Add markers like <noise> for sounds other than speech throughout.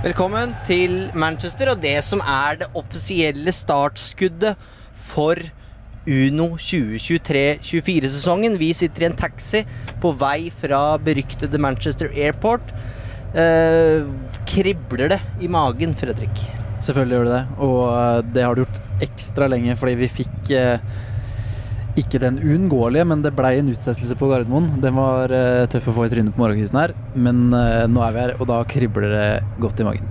Velkommen til Manchester og det som er det offisielle startskuddet for Uno 2023-24-sesongen. Vi sitter i en taxi på vei fra beryktede Manchester Airport. Eh, kribler det i magen, Fredrik? Selvfølgelig gjør det det, og eh, det har det gjort ekstra lenge fordi vi fikk eh, ikke den uunngåelige, men det blei en utsettelse på Gardermoen. Den var uh, tøff å få i trynet på morgenkvisten her, men uh, nå er vi her, og da kribler det godt i magen.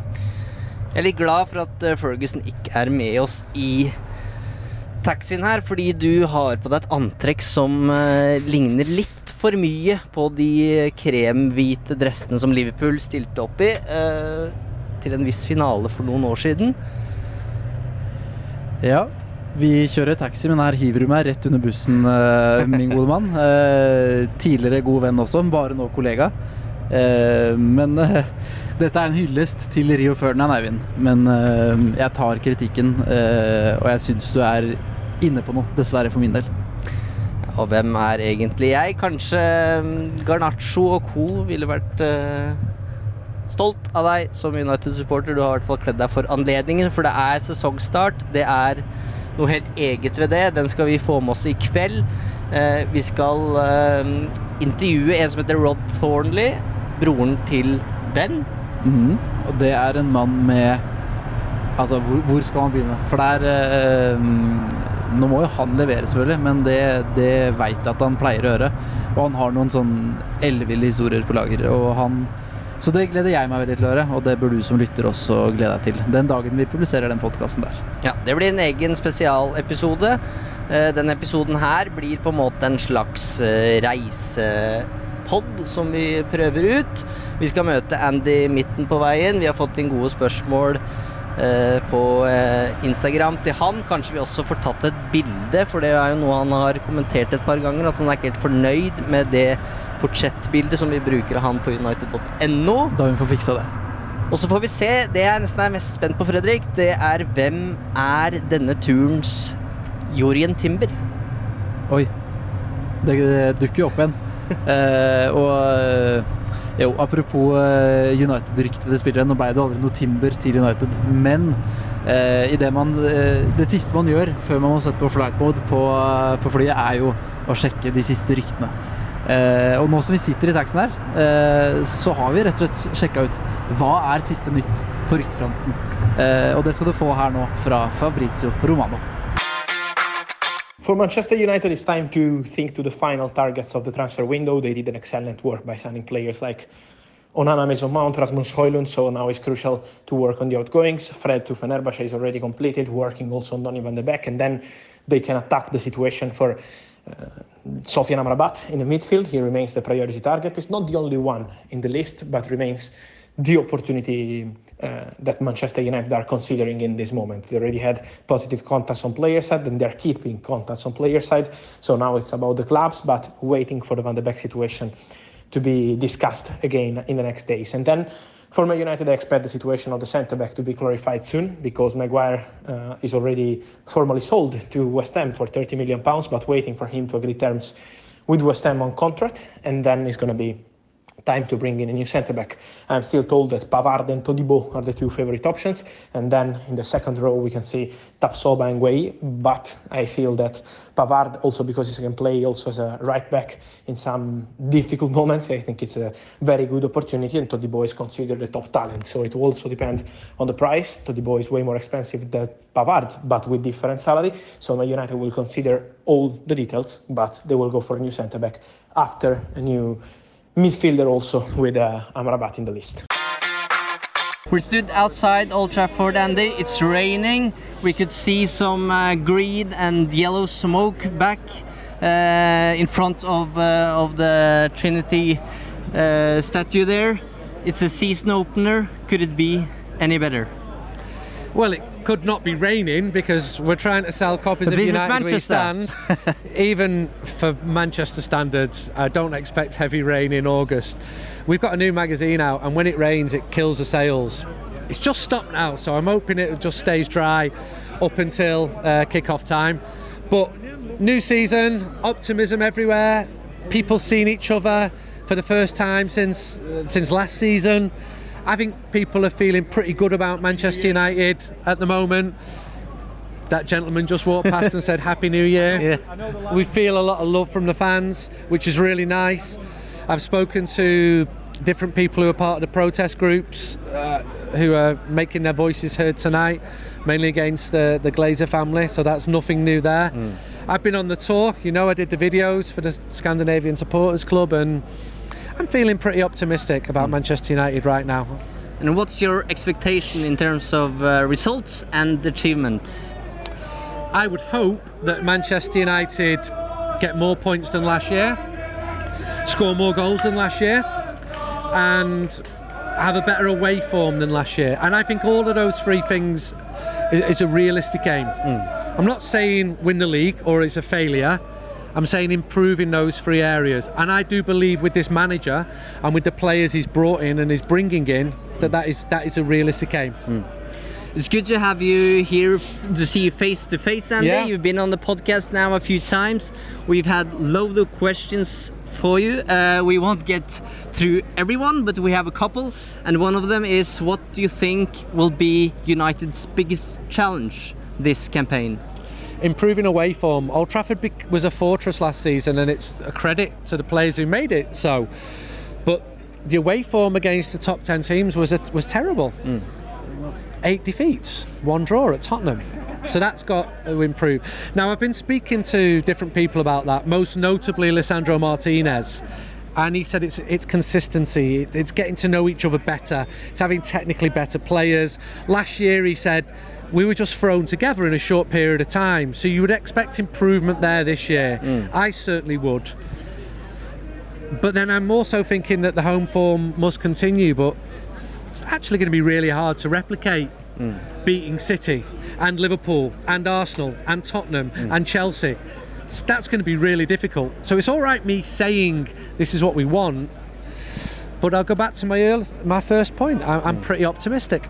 Jeg er litt glad for at eh, Ferguson ikke er med oss i taxien her, fordi du har på deg et antrekk som uh, ligner litt for mye på de kremhvite dressene som Liverpool stilte opp i til en viss finale for noen år siden. Ja, vi kjører taxi, men her hiver du meg rett under bussen, eh, min gode mann. Eh, tidligere god venn også, bare nå kollega. Eh, men dette er en hyllest til Rio Ferdinand, Eivind. Men jeg tar kritikken, og jeg syns du er inne på noe, dessverre for min del. Og hvem er egentlig jeg? Kanskje mm, Garnaccio og co. ville vært stolt av deg som United-supporter. Du har i hvert fall kledd deg for anledningen, for det er sesongstart. Det er noe helt eget ved det. Den skal vi få med oss i kveld. Eh, vi skal eh, intervjue en som heter Rod Thornley, broren til Ben. Mhm. Og det er en mann med Altså, hvor, hvor skal man begynne? For det er eh, Nå må jo han levere, selvfølgelig, men det, det veit jeg at han pleier å gjøre. Og han har noen sånn elleville historier på lager. Og han Så det gleder jeg meg veldig til å høre, og det bør du som lytter også glede deg til. Den dagen vi publiserer den podkasten der. Ja, Det blir en egen spesialepisode. Eh, Denne episoden her blir på en måte en slags eh, reisepod som vi prøver ut. Vi skal møte Andy midten på veien. Vi har fått inn gode spørsmål eh, på Instagram til han. Kanskje vi også får tatt et bilde, for det er jo noe han har kommentert et par ganger. At han er ikke helt fornøyd med det portrettbildet som vi bruker av han på united.no. Da vi får fiksa det. Og så får vi se, det jeg nesten er mest spent på, Fredrik, det er hvem er denne turens Jorien Timber? Oi. Det, det dukker jo opp igjen. <laughs> eh, og eh, jo, apropos eh, United-ryktede spillere. Nå ble det aldri noe Timber til United, men eh, i det, man, eh, det siste man gjør før man må sette på flight mode på, på flyet, er jo å sjekke de siste ryktene. Eh, og nå som vi sitter i taxien her, eh, så har vi rett og slett sjekka ut hva er siste nytt på ryktefronten. Eh, og det skal du få her nå fra Fabrizio Romano. For Manchester United, it's time to think to the final targets of the transfer window. They did an excellent work by signing players like Onana, Mason Mount, Rasmus Højlund, so now it's crucial to work on the outgoings. Fred to Fenerbahce is already completed, working also on Donny van de Beek, and then they can attack the situation for Sofian Amrabat in the midfield. He remains the priority target. It's not the only one in the list, but remains the opportunity uh, that Manchester United are considering in this moment. They already had positive contacts on player side, and they're keeping contacts on player side. So now it's about the clubs, but waiting for the Van de Beek situation to be discussed again in the next days. And then for Man United, I expect the situation of the centre back to be clarified soon because Maguire uh, is already formally sold to West Ham for 30 million pounds, but waiting for him to agree terms with West Ham on contract, and then it's going to be time to bring in a new centre back. I'm still told that Pavard and Todibo are the two favorite options, and then in the second row we can see Tapsoba and Guay. But I feel that Pavard, also because he can play also as a right back in some difficult <laughs> moments, I think it's a very good opportunity. And Todibo is considered a top talent, so it also depend on the price. Todibo is way more expensive than Pavard, but with different salary. So Man United will consider all the details, but they will go for a new centre back after a new midfielder also with uh, Amrabat in the list. We stood outside Old Trafford, Andy. It's raining. We could see some uh, green and yellow smoke back uh, in front of uh, of the Trinity uh, statue there. It's a season opener. Could it be any better? Well, it could not be raining because we're trying to sell copies But of United We Manchester. Stand. <laughs> Even for Manchester standards, I don't expect heavy rain in August. We've got a new magazine out, and when it rains, it kills the sales. It's just stopped now, so I'm hoping it just stays dry up until uh, kick-off time. But new season, optimism everywhere. People seeing each other for the first time since uh, since last season. I think people are feeling pretty good about Manchester United at the moment. That gentleman just walked past and said Happy New Year. We feel a lot of love from the fans, which is really nice. I've spoken to different people who are part of the protest groups uh, who are making their voices heard tonight, mainly against the, the Glazer family, so that's nothing new there. I've been on the tour, you know, I did the videos for the Scandinavian Supporters Club, and I'm feeling pretty optimistic about Manchester United right now. And what's your expectation in terms of uh, results and achievements? I would hope that Manchester United get more points than last year, score more goals than last year, and have a better away form than last year. And I think all of those three things is, is a realistic aim. I'm not saying win the league or it's a failure. I'm saying improve in those three areas. And I do believe with this manager and with the players he's brought in and is bringing in that that is that is a realistic aim. It's good to have you here to see you face to face, Andy. Yeah. You've been on the podcast now a few times. We've had loads of questions for you. Uh, we won't get through everyone, but we have a couple. And one of them is what do you think will be United's biggest challenge this campaign? Improving away form. Old Trafford was a fortress last season, and it's a credit to the players who made it so. But the away form against the top ten teams was a, was terrible. Hmm. Eight defeats, one draw at Tottenham. So that's got to improve. Now I've been speaking to different people about that, most notably Lisandro Martinez. And he said it's it's consistency. It's getting to know each other better. It's having technically better players. Last year he said we were just thrown together in a short period of time. So you would expect improvement there this year. Mm. I certainly would. But then I'm also thinking that the home form must continue. But it's actually going to be really hard to replicate mm. beating City and Liverpool and Arsenal and Tottenham mm. and Chelsea. So that's going to be really difficult. So it's all right me saying this is what we want, but I'll go back to my earl- my first point. I- I'm pretty optimistic.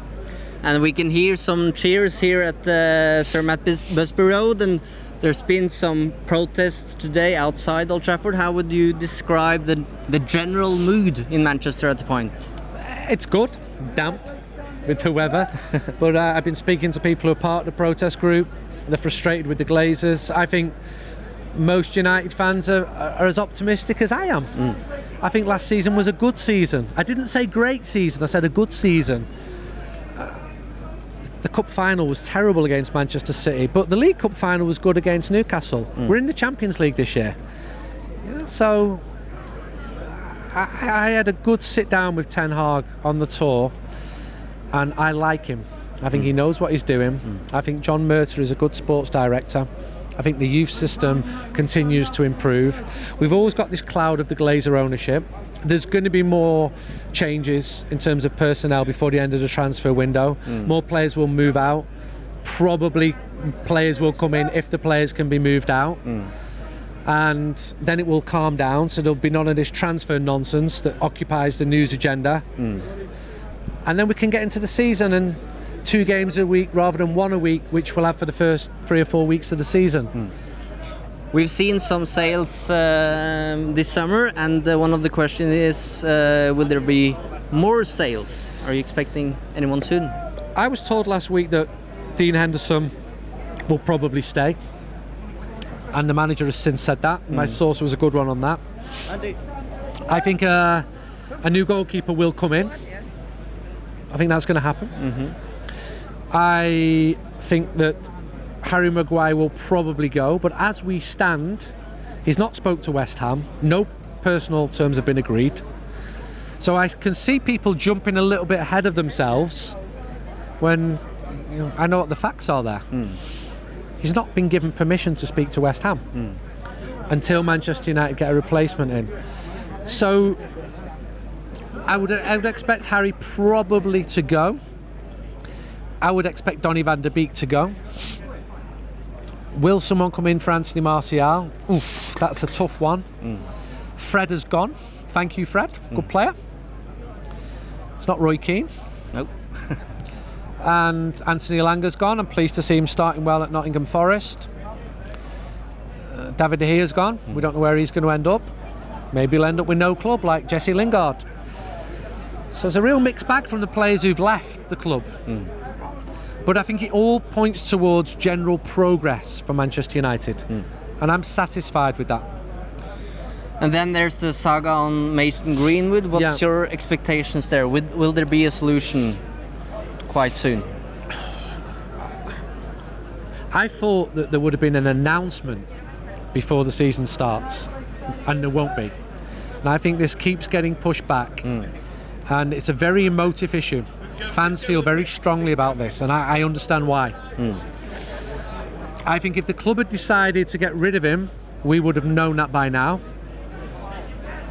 And we can hear some cheers here at uh, Sir Matt Bus- Busby Road, and there's been some protests today outside Old Trafford. How would you describe the the general mood in Manchester at the point? It's good, damp with the weather, <laughs> but uh, I've been speaking to people who are part of the protest group. They're frustrated with the Glazers. I think most United fans are, are as optimistic as I am. I think last season was a good season. I didn't say great season, I said a good season. The cup final was terrible against Manchester City, but the League Cup final was good against Newcastle. Mm. We're in the Champions League this year. So I, I had a good sit down with Ten Hag on the tour, and I like him. I think he mm. knows what he's doing. Mm. I think John Murter is a good sports director. I think the youth system continues to improve. We've always got this cloud of the Glazer ownership. There's going to be more changes in terms of personnel before the end of the transfer window. Mm. More players will move out. Probably players will come in if the players can be moved out mm. and then it will calm down. So there'll be none of this transfer nonsense that occupies the news agenda. Mm. And then we can get into the season and two games a week rather than one a week, which we'll have for the first three or four weeks of the season. We've seen some sales uh, this summer, and uh, one of the questions is uh, will there be more sales? Are you expecting anyone soon? I was told last week that Dean Henderson will probably stay, and the manager has since said that. My source was a good one on that. I think uh, a new goalkeeper will come in. I think that's going to happen. I think that Harry Maguire will probably go, but as we stand, he's not spoke to West Ham. No personal terms have been agreed. So I can see people jumping a little bit ahead of themselves when you know, I know what the facts are there. Hmm. He's not been given permission to speak to West Ham hmm. until Manchester United get a replacement in. So I would I would expect Harry probably to go. I would expect Donny van der Beek to go. Will someone come in for Anthony Martial? Oof, that's a tough one. Fred has gone. Thank you, Fred. Good mm. player. It's not Roy Keane. Nope. <laughs> And Anthony Elanga's gone. I'm pleased to see him starting well at Nottingham Forest. Uh, David De Gea's gone. Mm. We don't know where he's going to end up. Maybe he'll end up with no club like Jesse Lingard. So it's a real mixed bag from the players who've left the club. Mm. But I think it all points towards general progress for Manchester United. Hmm. And I'm satisfied with that. And then there's the saga on Mason Greenwood. What's Yeah. your expectations there? Will, will there be a solution quite soon? I thought that there would have been an announcement before the season starts, and there won't be. And I think this keeps getting pushed back, hmm. and it's a very emotive issue. Fans feel very strongly about this, and I, I understand why. Hmm. I think if the club had decided to get rid of him, we would have known that by now.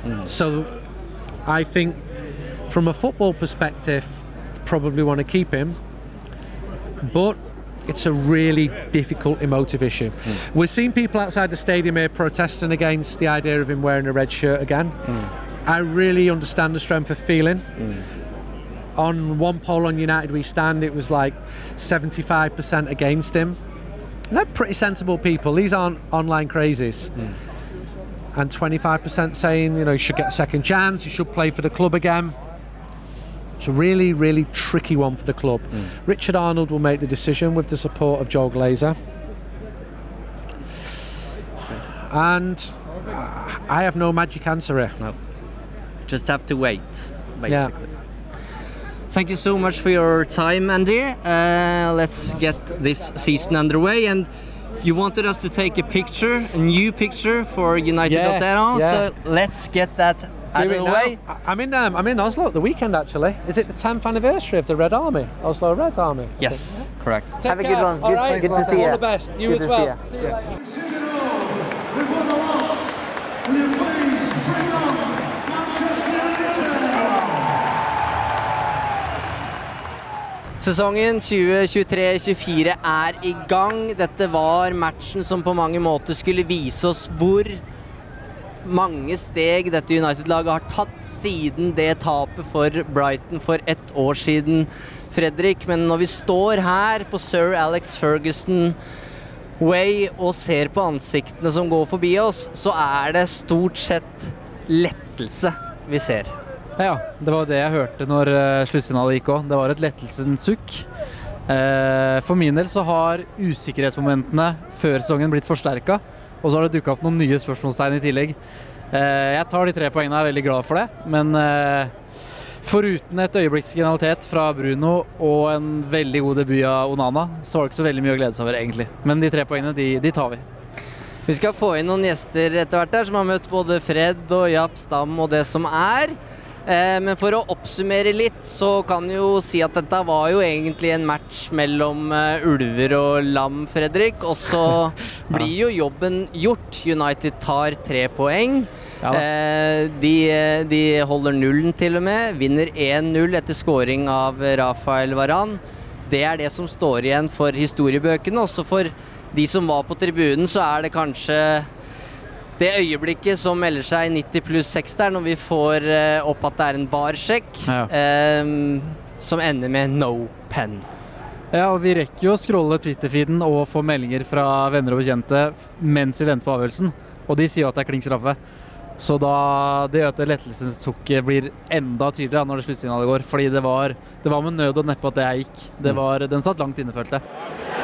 Hmm. So I think, from a football perspective, probably want to keep him but it's a really difficult emotive issue. Hmm. We're seeing people outside the stadium here protesting against the idea of him wearing a red shirt again. I really understand the strength of feeling. On one poll on United We Stand, it was like 75% against him. And they're pretty sensible people. These aren't online crazies. Hmm. And 25% saying, you know, he should get a second chance, he should play for the club again. It's a really, really tricky one for the club. Hmm. Richard Arnold will make the decision with the support of Joel Glazer. And I have no magic answer here. Just have to wait, basically. Yeah. Thank you so much for your time, Andy. Uh, let's get this season underway. And you wanted us to take a picture, a new picture for United Yeah, Veteran. yeah. So let's get that out of the now. way. I- I'm in. Um, I'm in Oslo at the weekend. Actually, is it the 10th anniversary of the Red Army, Oslo Red Army? Is Yes, correct. it? Have a Take good one. All Good- right. good to see All ya. the best. You Good as well. see ya. See you Sesongen 2023-2024 er i gang. Dette var matchen som på mange måter skulle vise oss hvor mange steg dette United-laget har tatt siden det tapet for Brighton for ett år siden, Fredrik. Men når vi står her på Sir Alex Ferguson Way og ser på ansiktene som går forbi oss, så er det stort sett lettelse vi ser. Ja, det var det jeg hørte når uh, sluttsignalet gikk òg. Det var et lettelsens sukk. Eh, for min del så har usikkerhetsmomentene før sesongen blitt forsterka, og så har det dukka opp noen nye spørsmålstegn i tillegg. Eh, jeg tar de tre poengene og er veldig glad for det, men eh, foruten et øyeblikks genialitet fra Bruno og en veldig god debut av Onana, så var det ikke så veldig mye å glede seg over, egentlig. Men de tre poengene, de, de tar vi. Vi skal få inn noen gjester etter hvert her som har møtt både Fred og Japp Stam og det som er. Eh, men for å oppsummere litt, så kan jo si at dette var jo egentlig en match mellom eh, ulver og lam, Fredrik. Og så <laughs> blir jo jobben gjort. United tar tre poeng. Ja. Eh, de, de holder nullen til og med. Vinner 1-0 etter scoring av Rafael Varan. Det er det som står igjen for historiebøkene. Også for de som var på tribunen, så er det kanskje det øyeblikket som melder seg 90 pluss 6 der, når vi får eh, opp at det er en barsjekk Ja. eh, som ender med no pen. Ja, og vi rekker jo å scrolle Twitter-feeden og få meldinger fra venner og bekjente mens vi venter på avgjørelsen, og de sier jo at det er klink straffe. Så da det gjør at lettelsens sukket blir enda tydeligere når det sluttsignalet går. Fordi det var, det var med nød og neppe at det jeg gikk. Det var, den satt langt inne, følte jeg.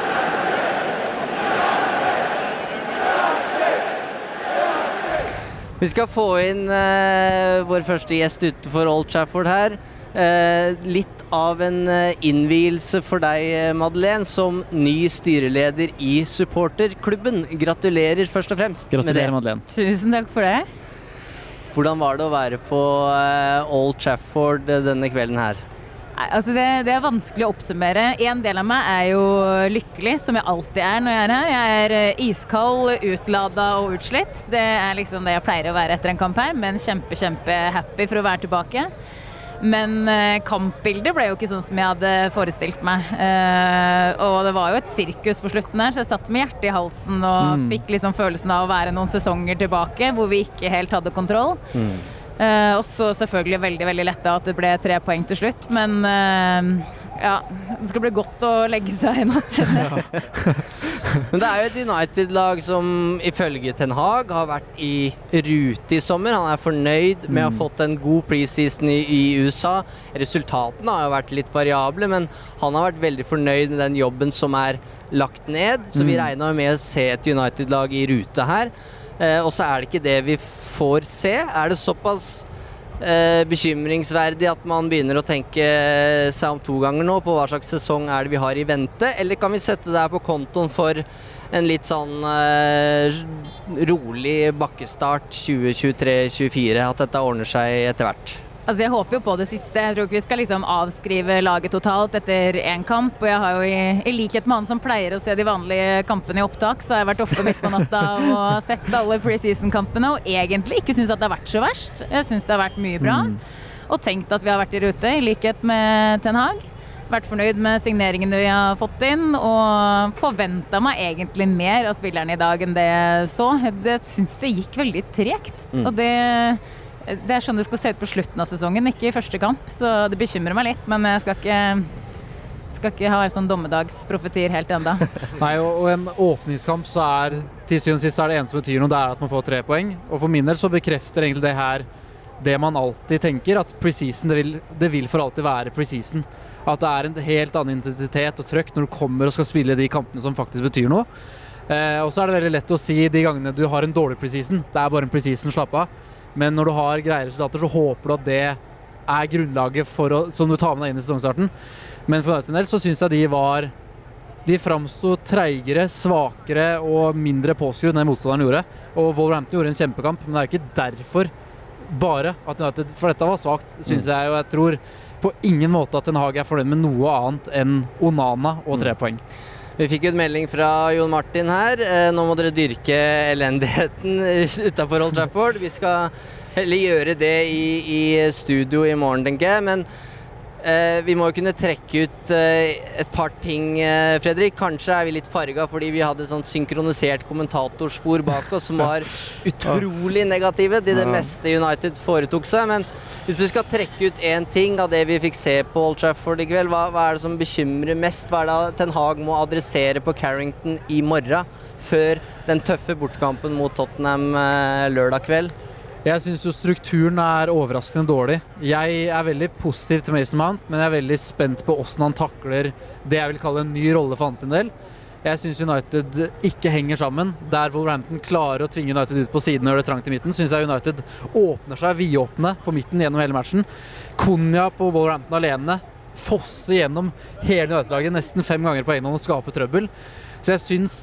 Vi skal få inn eh, vår første gjest utenfor Old Trafford her. Eh, litt av en eh, innvielse for deg, eh, Madeleine, som ny styreleder i supporterklubben. Gratulerer først og fremst med det. Gratulerer, Madeleine. Tusen takk for det. Hvordan var det å være på eh, Old Trafford eh, denne kvelden her? Nei, altså det, det er vanskelig å oppsummere. En del av meg er jo lykkelig, som jeg alltid er når jeg er her. Jeg er eh, iskald, utlada og utslitt. Det er liksom det jeg pleier å være etter en kamp her, men kjempe, kjempe happy for å være tilbake. Men eh, kampbildet ble jo ikke sånn som jeg hadde forestilt meg. Eh, og det var jo et sirkus på slutten her, så jeg satt med hjertet i halsen og Mm. fikk liksom følelsen av å være noen sesonger tilbake hvor vi ikke helt hadde kontroll. Eh, og så selvfølgelig veldig veldig letta at det ble tre poeng til slutt, men eh, ja, det skal bli godt å legge seg i natt, kjenner jeg. <laughs> Men det er jo et United-lag som ifølge Ten Hag har vært i rute i sommer. Han er fornøyd med å ha fått en god preseason i, i USA. Resultatene har jo vært litt variable, men han har vært veldig fornøyd med den jobben som er lagt ned. Så vi Mm. regna jo med å se et United-lag i rute her. Eh, og så er det ikke det vi får se. Er det såpass eh, bekymringsverdig at man begynner å tenke seg om to ganger nå på hva slags sesong er det vi har i vente, eller kan vi sette det her på kontoen for en litt sånn eh, rolig bakkestart 2023-2024, at dette ordner seg etter hvert? Altså Jeg håper jo på det siste. Jeg tror ikke vi skal liksom avskrive laget totalt etter én kamp. Og jeg har jo i, i likhet med han som pleier å se de vanlige kampene i opptak, så har jeg vært oppe midt på natta og sett alle preseason-kampene og egentlig ikke syns at det har vært så verst. Jeg syns det har vært mye bra. Og tenkt at vi har vært i rute, i likhet med Ten Hag. Vært fornøyd med signeringene vi har fått inn, og forventa meg egentlig mer av spillerne i dag enn det jeg så. Jeg syns det gikk veldig tregt. Mm. Og det det er sånn det skal se ut på slutten av sesongen, ikke i første kamp. Så det bekymrer meg litt, men jeg skal ikke, skal ikke ha sånn dommedagsprofetier helt enda. <laughs> Nei, og, en åpningskamp så er til syvende og sist er det eneste som betyr noe, det er at man får tre poeng. Og for min del så bekrefter egentlig det her det man alltid tenker, at preseason det vil, det vil for alltid være preseason. At det er en helt annen intensitet og trøkk når du kommer og skal spille de kampene som faktisk betyr noe. Eh, og så er det veldig lett å si de gangene du har en dårlig preseason. Det er bare en preseason, slapp av. Men når du har greie resultater, så håper du at det er grunnlaget for å, som du tar med deg inn i sesongstarten. Men for United del så syns jeg de var De framsto treigere, svakere og mindre påskrudd enn motstanderen gjorde. Og Wolverhampton gjorde en kjempekamp, men det er jo ikke derfor bare at United For dette var svakt, syns jeg, og jeg tror på ingen måte at Den Haag er fornøyd med noe annet enn Onana og tre poeng. Vi fikk jo en melding fra Jon Martin her. Eh, Nå må dere dyrke elendigheten <laughs> utafor Old Trafford. Vi skal heller gjøre det i, i studio i morgen, tenker jeg. Men vi må jo kunne trekke ut eh, et par ting, eh, Fredrik. Kanskje er vi litt farga fordi vi hadde sånn synkronisert kommentatorspor bak oss som var <laughs> utrolig negative til det meste United foretok seg. men hvis du skal trekke ut én ting av det vi fikk se på Old Trafford i kveld, hva, hva er det som bekymrer mest? Hva er det Ten Hag må adressere på Carrington i morgen, før den tøffe bortkampen mot Tottenham eh, lørdag kveld? Jeg syns jo strukturen er overraskende dårlig. Jeg er veldig positiv til Mason Mount, men jeg er veldig spent på åssen han takler det jeg vil kalle en ny rolle for hans del. Jeg syns United ikke henger sammen. Der Wolverhampton klarer å tvinge United ut på siden og gjør det trangt i midten, syns jeg United åpner seg vidåpne på midten gjennom hele matchen. Konya på Wolverhampton alene fosser gjennom hele United-laget nesten fem ganger på egen hånd og skaper trøbbel. Så jeg syns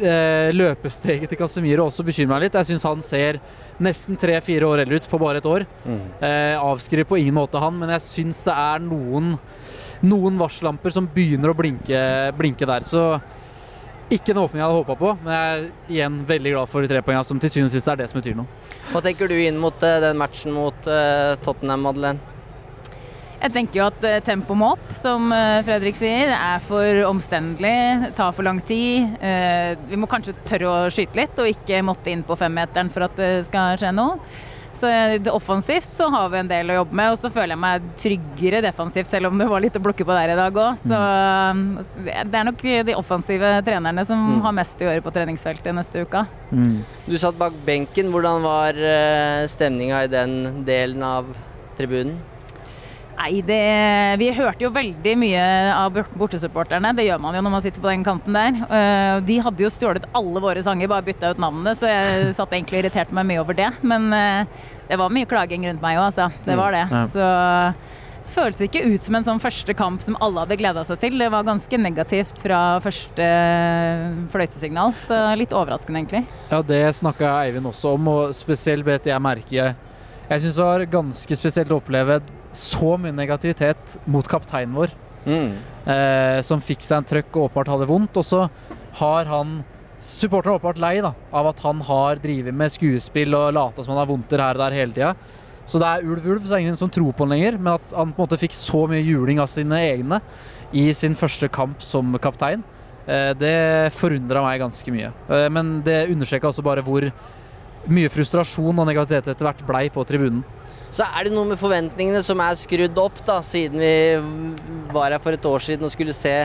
eh, løpesteget til Casemiro også bekymrer meg litt. Jeg syns han ser nesten tre-fire år eldre ut på bare et år. Eh, avskriver på ingen måte han, men jeg syns det er noen, noen varsellamper som begynner å blinke, blinke der. Så ikke en åpning jeg hadde håpa på, men jeg er igjen veldig glad for de tre poengene, som til syvende og sist er det som betyr noe. Hva tenker du inn mot uh, den matchen mot uh, Tottenham, Madeleine? Jeg tenker jo at eh, tempoet må opp, som eh, Fredrik sier. Det er for omstendelig, tar for lang tid. Eh, Vi må kanskje tørre å skyte litt, og ikke måtte inn på femmeteren for at det skal skje noe. Så offensivt så har vi en del å jobbe med, og så føler jeg meg tryggere defensivt, selv om det var litt å plukke på der i dag òg. Så det er nok de offensive trenerne som Mm. har mest å gjøre på treningsfeltet neste uka. Du satt bak benken. Hvordan var stemninga i den delen av tribunen? Nei, det, vi hørte jo veldig mye av bortesupporterne. Det gjør man jo når man sitter på den kanten der. Eh, De hadde jo stjålet alle våre sanger, bare bytta ut navnene, så jeg satt egentlig og irriterte meg mye over det. Men eh, det var mye klaging rundt meg òg, altså. Det var det. Ja. Så føles ikke ut som en sånn første kamp som alle hadde gleda seg til. Det var ganske negativt fra første eh, fløytesignal, så litt overraskende, egentlig. Ja, det snakka Eivind også om, og spesielt bet jeg merke. Jeg syns det var ganske spesielt å oppleve så mye negativitet mot kapteinen vår, Mm. eh, som fikk seg en trøkk og åpenbart hadde vondt. Og så har han Supporteren er åpenbart lei da, av at han har drevet med skuespill og lata som han har vondter her og der hele tida. Så det er ulv-ulv, så det er ingen som tror på han lenger. Men at han på en måte fikk så mye juling av sine egne i sin første kamp som kaptein, eh, det forundra meg ganske mye. Eh, Men det understreka også bare hvor mye frustrasjon og negativitet etter hvert blei på tribunen. Så er det noe med forventningene som er skrudd opp, da, siden vi var her for et år siden og skulle se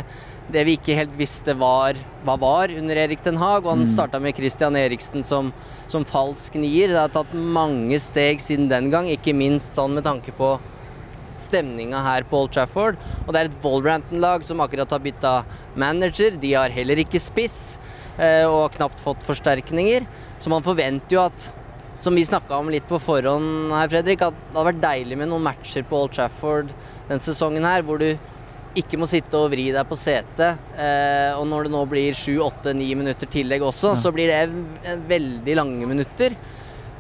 det vi ikke helt visste var, hva var under Erik Den Haag. Og han starta med Christian Eriksen som, som falsk nier. Det har tatt mange steg siden den gang, ikke minst sånn med tanke på stemninga her på Old Trafford. Og det er et Wolverhampton-lag som akkurat har bytta manager. De har heller ikke spiss, eh, og har knapt fått forsterkninger. Så man forventer jo at som vi snakka om litt på forhånd her, Fredrik, at det hadde vært deilig med noen matcher på Old Trafford den sesongen her, hvor du ikke må sitte og vri deg på setet. Eh, og når det nå blir sju, åtte, ni minutter tillegg også, så blir det veldig lange minutter.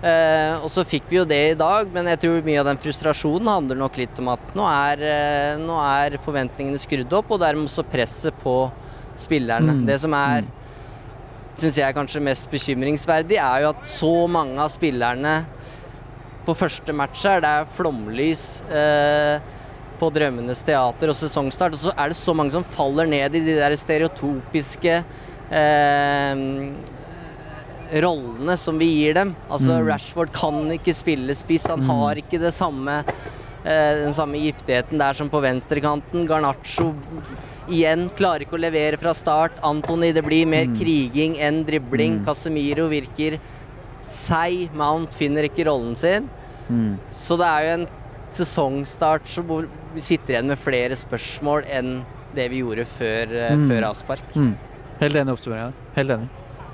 Eh, og så fikk vi jo det i dag, men jeg tror mye av den frustrasjonen handler nok litt om at nå er, eh, nå er forventningene skrudd opp, og dermed også presset på spillerne. Mm. Det som er syns jeg er kanskje mest bekymringsverdig, er jo at så mange av spillerne på første match her, det er flomlys eh, på Drømmenes teater og sesongstart, og så er det så mange som faller ned i de der stereotopiske eh, rollene som vi gir dem. Altså Rashford kan ikke spille spiss, han har ikke det samme eh, den samme giftigheten der som på venstrekanten. Garnaccio igjen klarer ikke å levere fra start. Antony, det blir mer kriging enn dribling. Casemiro virker seig. Mount finner ikke rollen sin. Så det er jo en sesongstart som vi sitter igjen med flere spørsmål enn det vi gjorde før, eh, Mm. før avspark. Mm. Helt enig i oppsummeringa. Helt enig.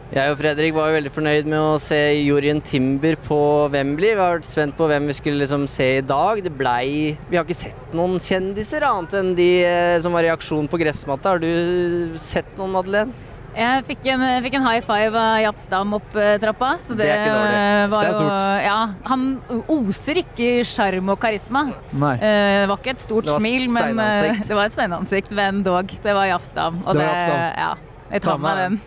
Jeg og Fredrik var jo veldig fornøyd med å se Jorien Timber på Wembley. Vi har vært spent på hvem vi skulle liksom se i dag. Det blei Vi har ikke sett noen kjendiser annet enn de eh, som var i aksjon på gressmatta. Har du sett noen, Madeleine? Jeg fikk en, fikk en high five av Japstam opp eh, trappa. Så det, Det er ikke dårlig. var Det er jo stort. Ja, han oser ikke sjarm og karisma. Nei. Eh, Det var ikke et stort Det smil, men <laughs> det var et steinansikt, men dog. Det var Japstam. Og Det det, var Japp Stam. ja, jeg tar med den.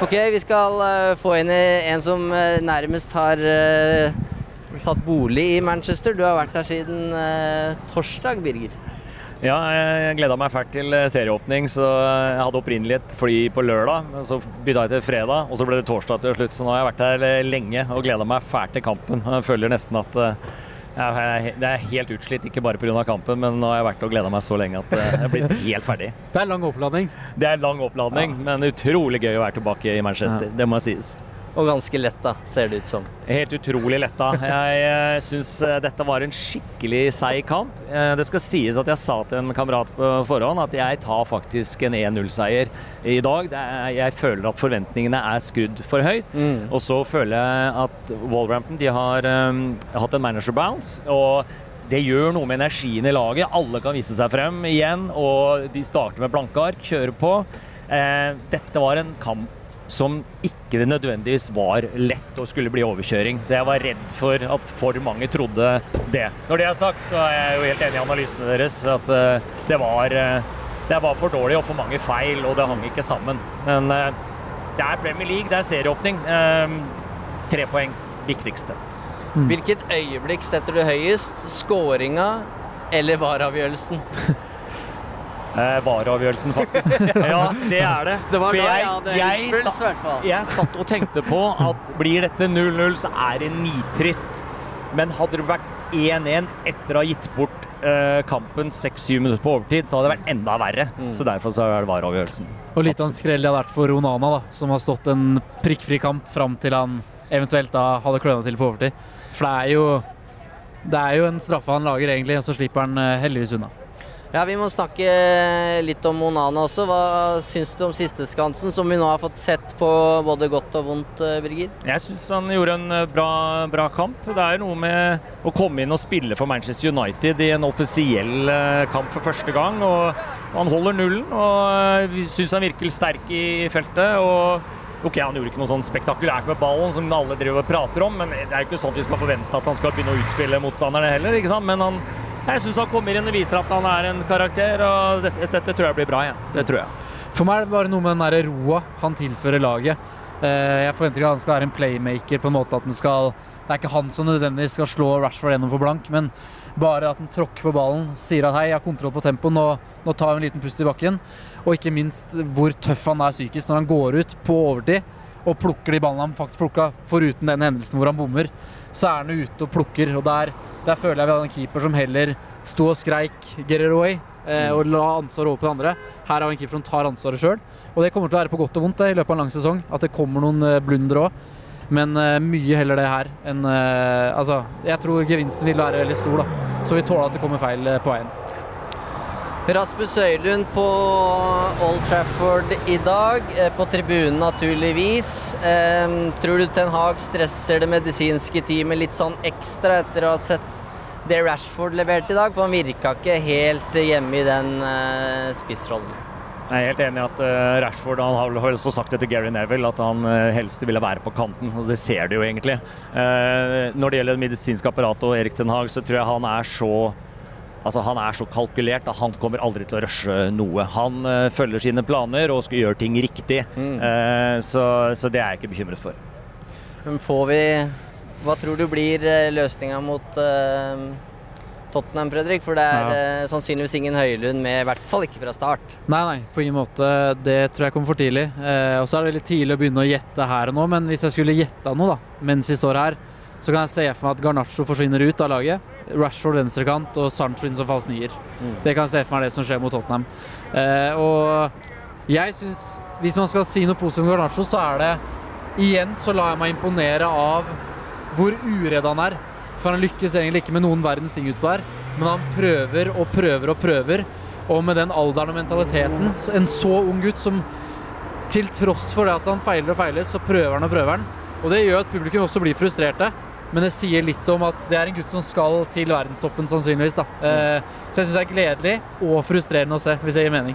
Ok, vi skal eh, få inn en som eh, nærmest har eh, tatt bolig i Manchester. Du har vært der siden torsdag, Birger. Ja, jeg gleda meg fælt til serieåpning, så jeg hadde opprinnelig et fly på lørdag. Så bytta jeg til fredag, og så ble det torsdag til slutt. Så nå har jeg vært eh, lenge og gleda meg fælt til kampen. Jeg føler nesten at jeg er, det er helt utslitt, ikke bare pga. kampen, men nå har jeg vært og gleda meg så lenge at eh, jeg er blitt <laughs> helt ferdig. Det er lang oppladning. Det er lang oppladning, men utrolig gøy å være tilbake i Manchester. Det må sies. Og ganske lett, da, ser det ut som. Helt utrolig letta. Jeg eh, syns eh, dette var en skikkelig seig kamp. Eh, Det skal sies at jeg sa til en kamerat på forhånd at jeg tar faktisk en 1-0-seier i dag. Jeg føler at forventningene er skrudd for høyt. Og så føler jeg at Wallrampton de har um, hatt en manager bounce. og det gjør noe med energien i laget. Alle kan vise seg frem igjen, og de starter med blanke ark, kjører på. Eh, dette var en kamp som ikke nødvendigvis var lett og skulle bli overkjøring. Så jeg var redd for at for mange trodde det. Når det er sagt, så er jeg jo helt enig i analysene deres. At eh, det var, eh, det var for dårlig og for mange feil, og det hang ikke sammen. Men eh, det er Premier League, det er serieåpning. Tre poeng, viktigste. Hvilket øyeblikk setter du høyest? Skåringa eller VAR-avgjørelsen? <laughs> Eh, VAR-avgjørelsen, faktisk. <laughs> Ja, det er det. Det var For jeg- jeg hadde jeg satt og tenkte på at blir dette 0-0, så er det nitrist. Men hadde det vært 1-1 etter å ha gitt bort eh, kampen 6-7 minutter på overtid, så hadde det vært enda verre. Mm. Så derfor så er det VAR-avgjørelsen. Og litt av en skrell det hadde vært for Onana, da, som har stått en prikkfri kamp fram til han eventuelt da hadde kløna til på overtid. For det er jo det er jo en straffe han lager, egentlig, og så slipper han eh, heldigvis unna. Ja, Vi må snakke litt om Onana også. Hva syns du om sisteskansen, som vi nå har fått sett på både godt og vondt, eh, Birger? Jeg syns han gjorde en eh, bra, bra kamp. Det er noe med å komme inn og spille for Manchester United i en offisiell eh, kamp for første gang. og Han holder nullen og vi syns han virker sterk i feltet. og Ok, Han gjorde ikke noe sånn spektakulært med ballen, som alle driver og prater om, men det er jo ikke sånn vi skal forvente at han skal begynne å utspille motstanderne heller. ikke sant? Men han, jeg syns han kommer inn og viser at han er en karakter, og dette, dette tror jeg blir bra igjen. Det tror jeg. For meg er det bare noe med den der roa han tilfører laget. Eh, Jeg forventer ikke at han skal være en playmaker på en måte at han skal Det er ikke han som nødvendigvis skal slå Rashford gjennom på blank, men bare at han tråkker på ballen, sier at hei, jeg har kontroll på tempoet, nå, nå tar vi en liten pust i bakken. Og ikke minst hvor tøff han er psykisk når han går ut på overtid og plukker de ballene han faktisk plukka, foruten den hendelsen hvor han bommer. Så er han ute og plukker, og der, der føler jeg vi hadde en keeper som heller sto og skreik 'get it away' eh, og la ansvaret over på den andre. Her har vi en keeper som tar ansvaret sjøl. Og det kommer til å være på godt og vondt det, i løpet av en lang sesong. At det kommer noen eh, blunder òg. Men eh, mye heller det her enn eh, Altså, jeg tror gevinsten vil være veldig stor, da. Så vi tåler at det kommer feil eh, på veien. Rasmus Høylund på Old Trafford i dag, eh, på tribunen naturligvis. Tror du Ten Hag stresser det medisinske teamet litt sånn ekstra etter å ha sett det Rashford leverte i dag? For han virka ikke helt hjemme i den eh, spissrollen. Jeg er helt enig i at eh, Rashford han har vel også sagt det til Gary Neville, at han helst ville være på kanten. og Det ser du jo egentlig. Når det gjelder det medisinske apparatet og Erik Ten Hag, så tror jeg han er så Altså Han er så kalkulert at han kommer aldri til å rushe noe. Han uh, følger sine planer og skal gjøre ting riktig. Eh, så, så det er jeg ikke bekymret for. Men får vi Hva tror du blir eh, løsninga mot uh, Tottenham, Fredrik? For det er Ja. sannsynligvis ingen Høylund med, i hvert fall ikke fra start. Nei, nei, på ingen måte. Det tror jeg kommer for tidlig. Eh, og så er det veldig tidlig å begynne å gjette her og nå, men hvis jeg skulle gjetta noe da, mens vi står her, så kan jeg se for meg at Garnaccio forsvinner ut av laget. Rashford venstrekant og Sancho inn som falsk nier. Det kan jeg se for meg det som skjer mot Tottenham. Eh, og jeg syns, hvis man skal si noe positivt om Garnaccio, så er det Igjen så lar jeg meg imponere av hvor uredd han er. For han lykkes egentlig ikke med noen verdens ting utpå her, men han prøver og prøver og prøver. Og med den alderen og mentaliteten, en så ung gutt som til tross for det at han feiler og feiler, så prøver han og prøver han. Og det gjør at publikum også blir frustrerte. Men det sier litt om at det er en gutt som skal til verdenstoppen, sannsynligvis. da. Eh, så jeg syns det er gledelig og frustrerende å se, hvis det gir mening.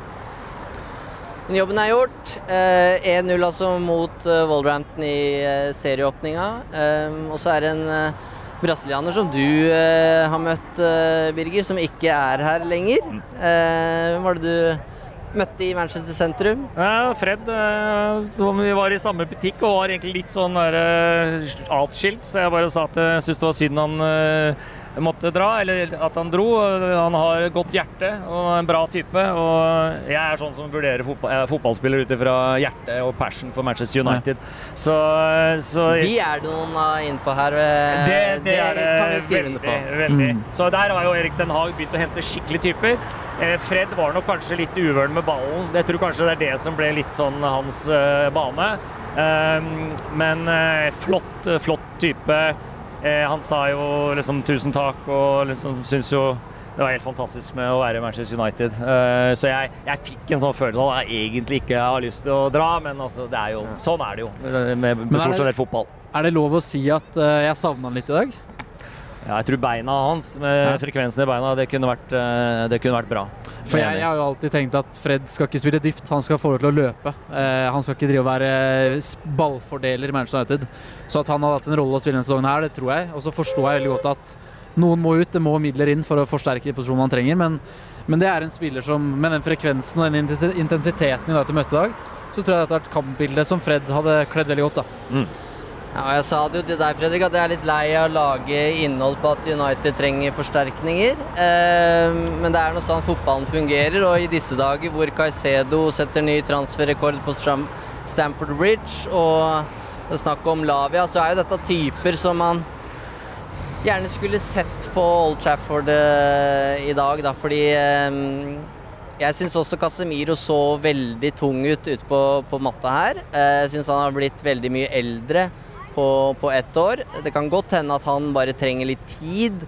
Men Jobben er gjort. Eh, 1-0 altså mot eh, Wolverhampton i eh, serieåpninga. Eh, og så er det en eh, brasilianer som du eh, har møtt, eh, Birger, som ikke er her lenger. Eh, Hvem var det du møtte i Manchester sentrum? Ja, Fred, eh, som vi var i samme butikk og var egentlig litt sånn eh, atskilt, så jeg bare sa at jeg syntes det var synd han eh, måtte dra, eller at han dro. Han har godt hjerte og en bra type. Og jeg er sånn som vurderer fotball, jeg er fotballspiller ut ifra hjerte og passion for Manchester United. Så, så De er det noen eh, innpå her. Det, det, det, er det kan vi skrive under på. veldig. Mm. Så der har jo Erik Ten Hag begynt å hente skikkelige typer. Eh, Fred var nok kanskje litt uvøren med ballen. Jeg tror kanskje det er det som ble litt sånn hans eh, bane. Um, men eh, flott, flott type. Eh, han sa jo liksom tusen takk og liksom syns jo det var helt fantastisk med å være i Manchester United. Eh, så jeg, jeg fikk en sånn følelse av at jeg egentlig ikke har lyst til å dra, men altså, det er jo, sånn er det jo med, med profesjonell fotball. Er det lov å si at eh, jeg savna han litt i dag? Ja, jeg tror beina hans, med Ja. frekvensen i beina, det kunne vært, eh, det kunne vært bra. For jeg, jeg har jo alltid tenkt at Fred skal ikke spille dypt, han skal få lov til å løpe. Eh, han skal ikke drive og være ballfordeler i Manchester United. Så at han hadde hatt en rolle å spille denne sesongen her, det tror jeg. Og så forstår jeg veldig godt at noen må ut, det må midler inn for å forsterke de posisjonene man trenger. Men, men det er en spiller som med den frekvensen og den intensiteten i dag til møte i dag, så tror jeg dette er et kampbilde som Fred hadde kledd veldig godt. da. Ja, jeg sa det jo til deg, Fredrik, at jeg er litt lei av å lage innhold på at United trenger forsterkninger. Eh, men det er noe sånn fotballen fungerer, og i disse dager hvor Caicedo setter ny transferrekord på Stamford Bridge, og det er snakk om Lavia, så er jo dette typer som man gjerne skulle sett på Old Trafford eh, i dag, da, fordi eh, jeg syns også Casemiro så veldig tung ut ute på, på matta her. Eh, jeg syns han har blitt veldig mye eldre på, på ett år. Det kan godt hende at han bare trenger litt tid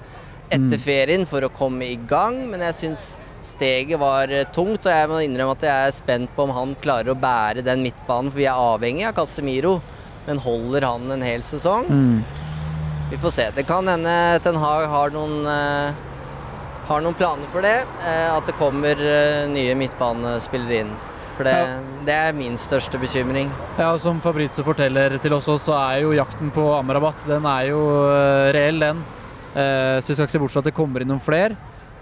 etter ferien for å komme i gang, men jeg syns steget var eh, tungt, og jeg må innrømme at jeg er spent på om han klarer å bære den midtbanen, for vi er avhengig av Casemiro. Men holder han en hel sesong? Vi får se. Det kan hende Ten Hag har noen, eh, har noen planer for det. eh, at det kommer nye midtbanespillere inn. For det, Ja. det er min største bekymring. Ja, og Som Fabrizio forteller til oss, så er jo jakten på Amrabat den er jo eh, reell, den. Eh, så vi skal ikke se bort fra at det kommer inn noen flere.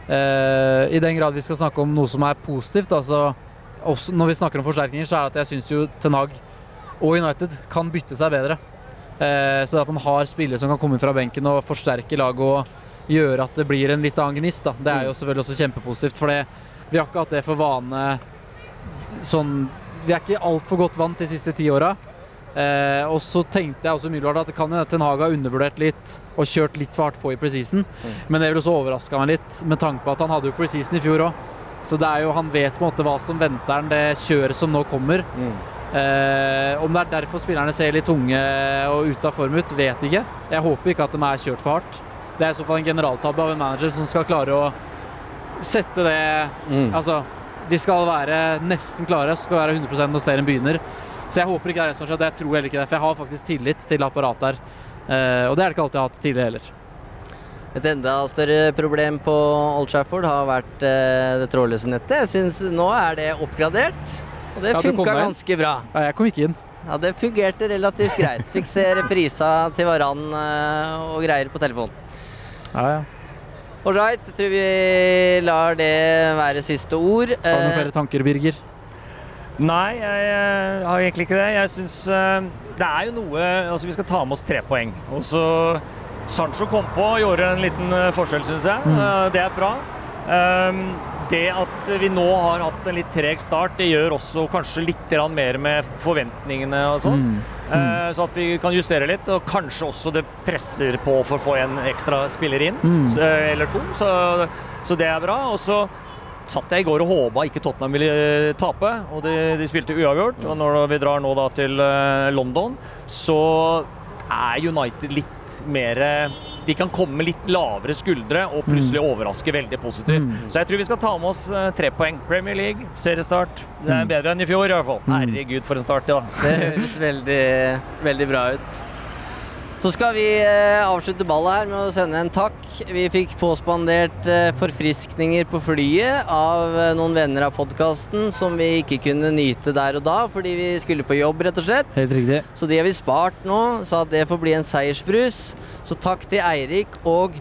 Eh, I den grad vi skal snakke om noe som er positivt, altså når vi snakker om forsterkninger, så er det at jeg syns jo Ten Hag og United kan bytte seg bedre. Så at man har spillere som kan komme fra benken og forsterke laget og gjøre at det blir en litt annen gnist. Da. Det er jo selvfølgelig også kjempepositivt, for det, vi har ikke hatt det for vane sånn Vi er ikke altfor godt vant de siste ti åra. Eh, og så tenkte jeg også umiddelbart at det kan Ten Hag har undervurdert litt og kjørt litt for hardt på i preseason. Men det ville også overraska meg litt, med tanke på at han hadde jo preseason i fjor òg. Så det er jo, han vet på en måte hva som venter han, det kjøret som nå kommer. Eh, om det er derfor spillerne ser litt tunge og ute av form ut, vet ikke. Jeg håper ikke at de er kjørt for hardt. Det er i så fall en generaltabbe av en manager som skal klare å sette det Altså, de skal være nesten klare, skal være 100 når serien begynner. Så jeg håper ikke det er det som har skjedd. Jeg tror heller ikke det, for jeg har faktisk tillit til apparatet her. Eh, og det er det ikke alltid jeg har hatt tidligere heller. Et enda større problem på Old Trafford har vært eh, det trådløse nettet. Jeg synes Nå er det oppgradert, og det Ja, funka ganske bra. Ja, jeg kom ikke inn. Ja, Det fungerte relativt greit. Fikk se reprisa til Varan eh, og greier på telefonen. Ja, ja. All right, jeg tror vi lar det være siste ord. Har du noen Eh, flere tanker, Birger? Nei, jeg jeg har egentlig ikke det. Jeg syns eh, det er jo noe Altså, vi skal ta med oss tre poeng. Og så Sancho kom på og gjorde en liten eh, forskjell, syns jeg. Mm. Det er bra. Um, det at vi nå har hatt en litt treg start, det gjør også kanskje litt mer med forventningene og sånn. Eh, Så at vi kan justere litt, og kanskje også det presser på for å få en ekstra spiller inn. mm. så, Eller to. Så, så det er bra. Og så satt jeg i går og håpa ikke Tottenham ville eh, tape, og de, de spilte uavgjort. Og når vi drar nå da til eh, London, så er United litt mer De kan komme med litt lavere skuldre og plutselig overraske veldig positivt. Så jeg tror vi skal ta med oss eh, tre poeng. Premier League, seriestart. Det er bedre enn i fjor, i hvert fall. Herregud, for en start, ja. Det høres veldig, veldig bra ut. Så skal vi eh, avslutte ballet her med å sende en takk. Vi fikk påspandert eh, forfriskninger på flyet av eh, noen venner av podkasten som vi ikke kunne nyte der og da fordi vi skulle på jobb, rett og slett. Helt riktig. Så de har vi spart nå, så at det får bli en seiersbrus. Så takk til Eirik og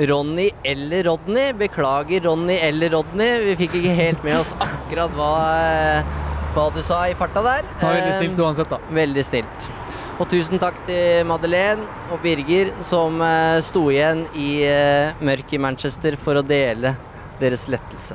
Ronny eller Rodney. Beklager Ronny eller Rodney. Vi fikk ikke helt med oss akkurat hva, hva du sa i farta der. Det var veldig stilt uansett, da. Veldig stilt. Og tusen takk til Madeleine og Birger som eh, sto igjen i eh, mørket i Manchester for å dele deres lettelse.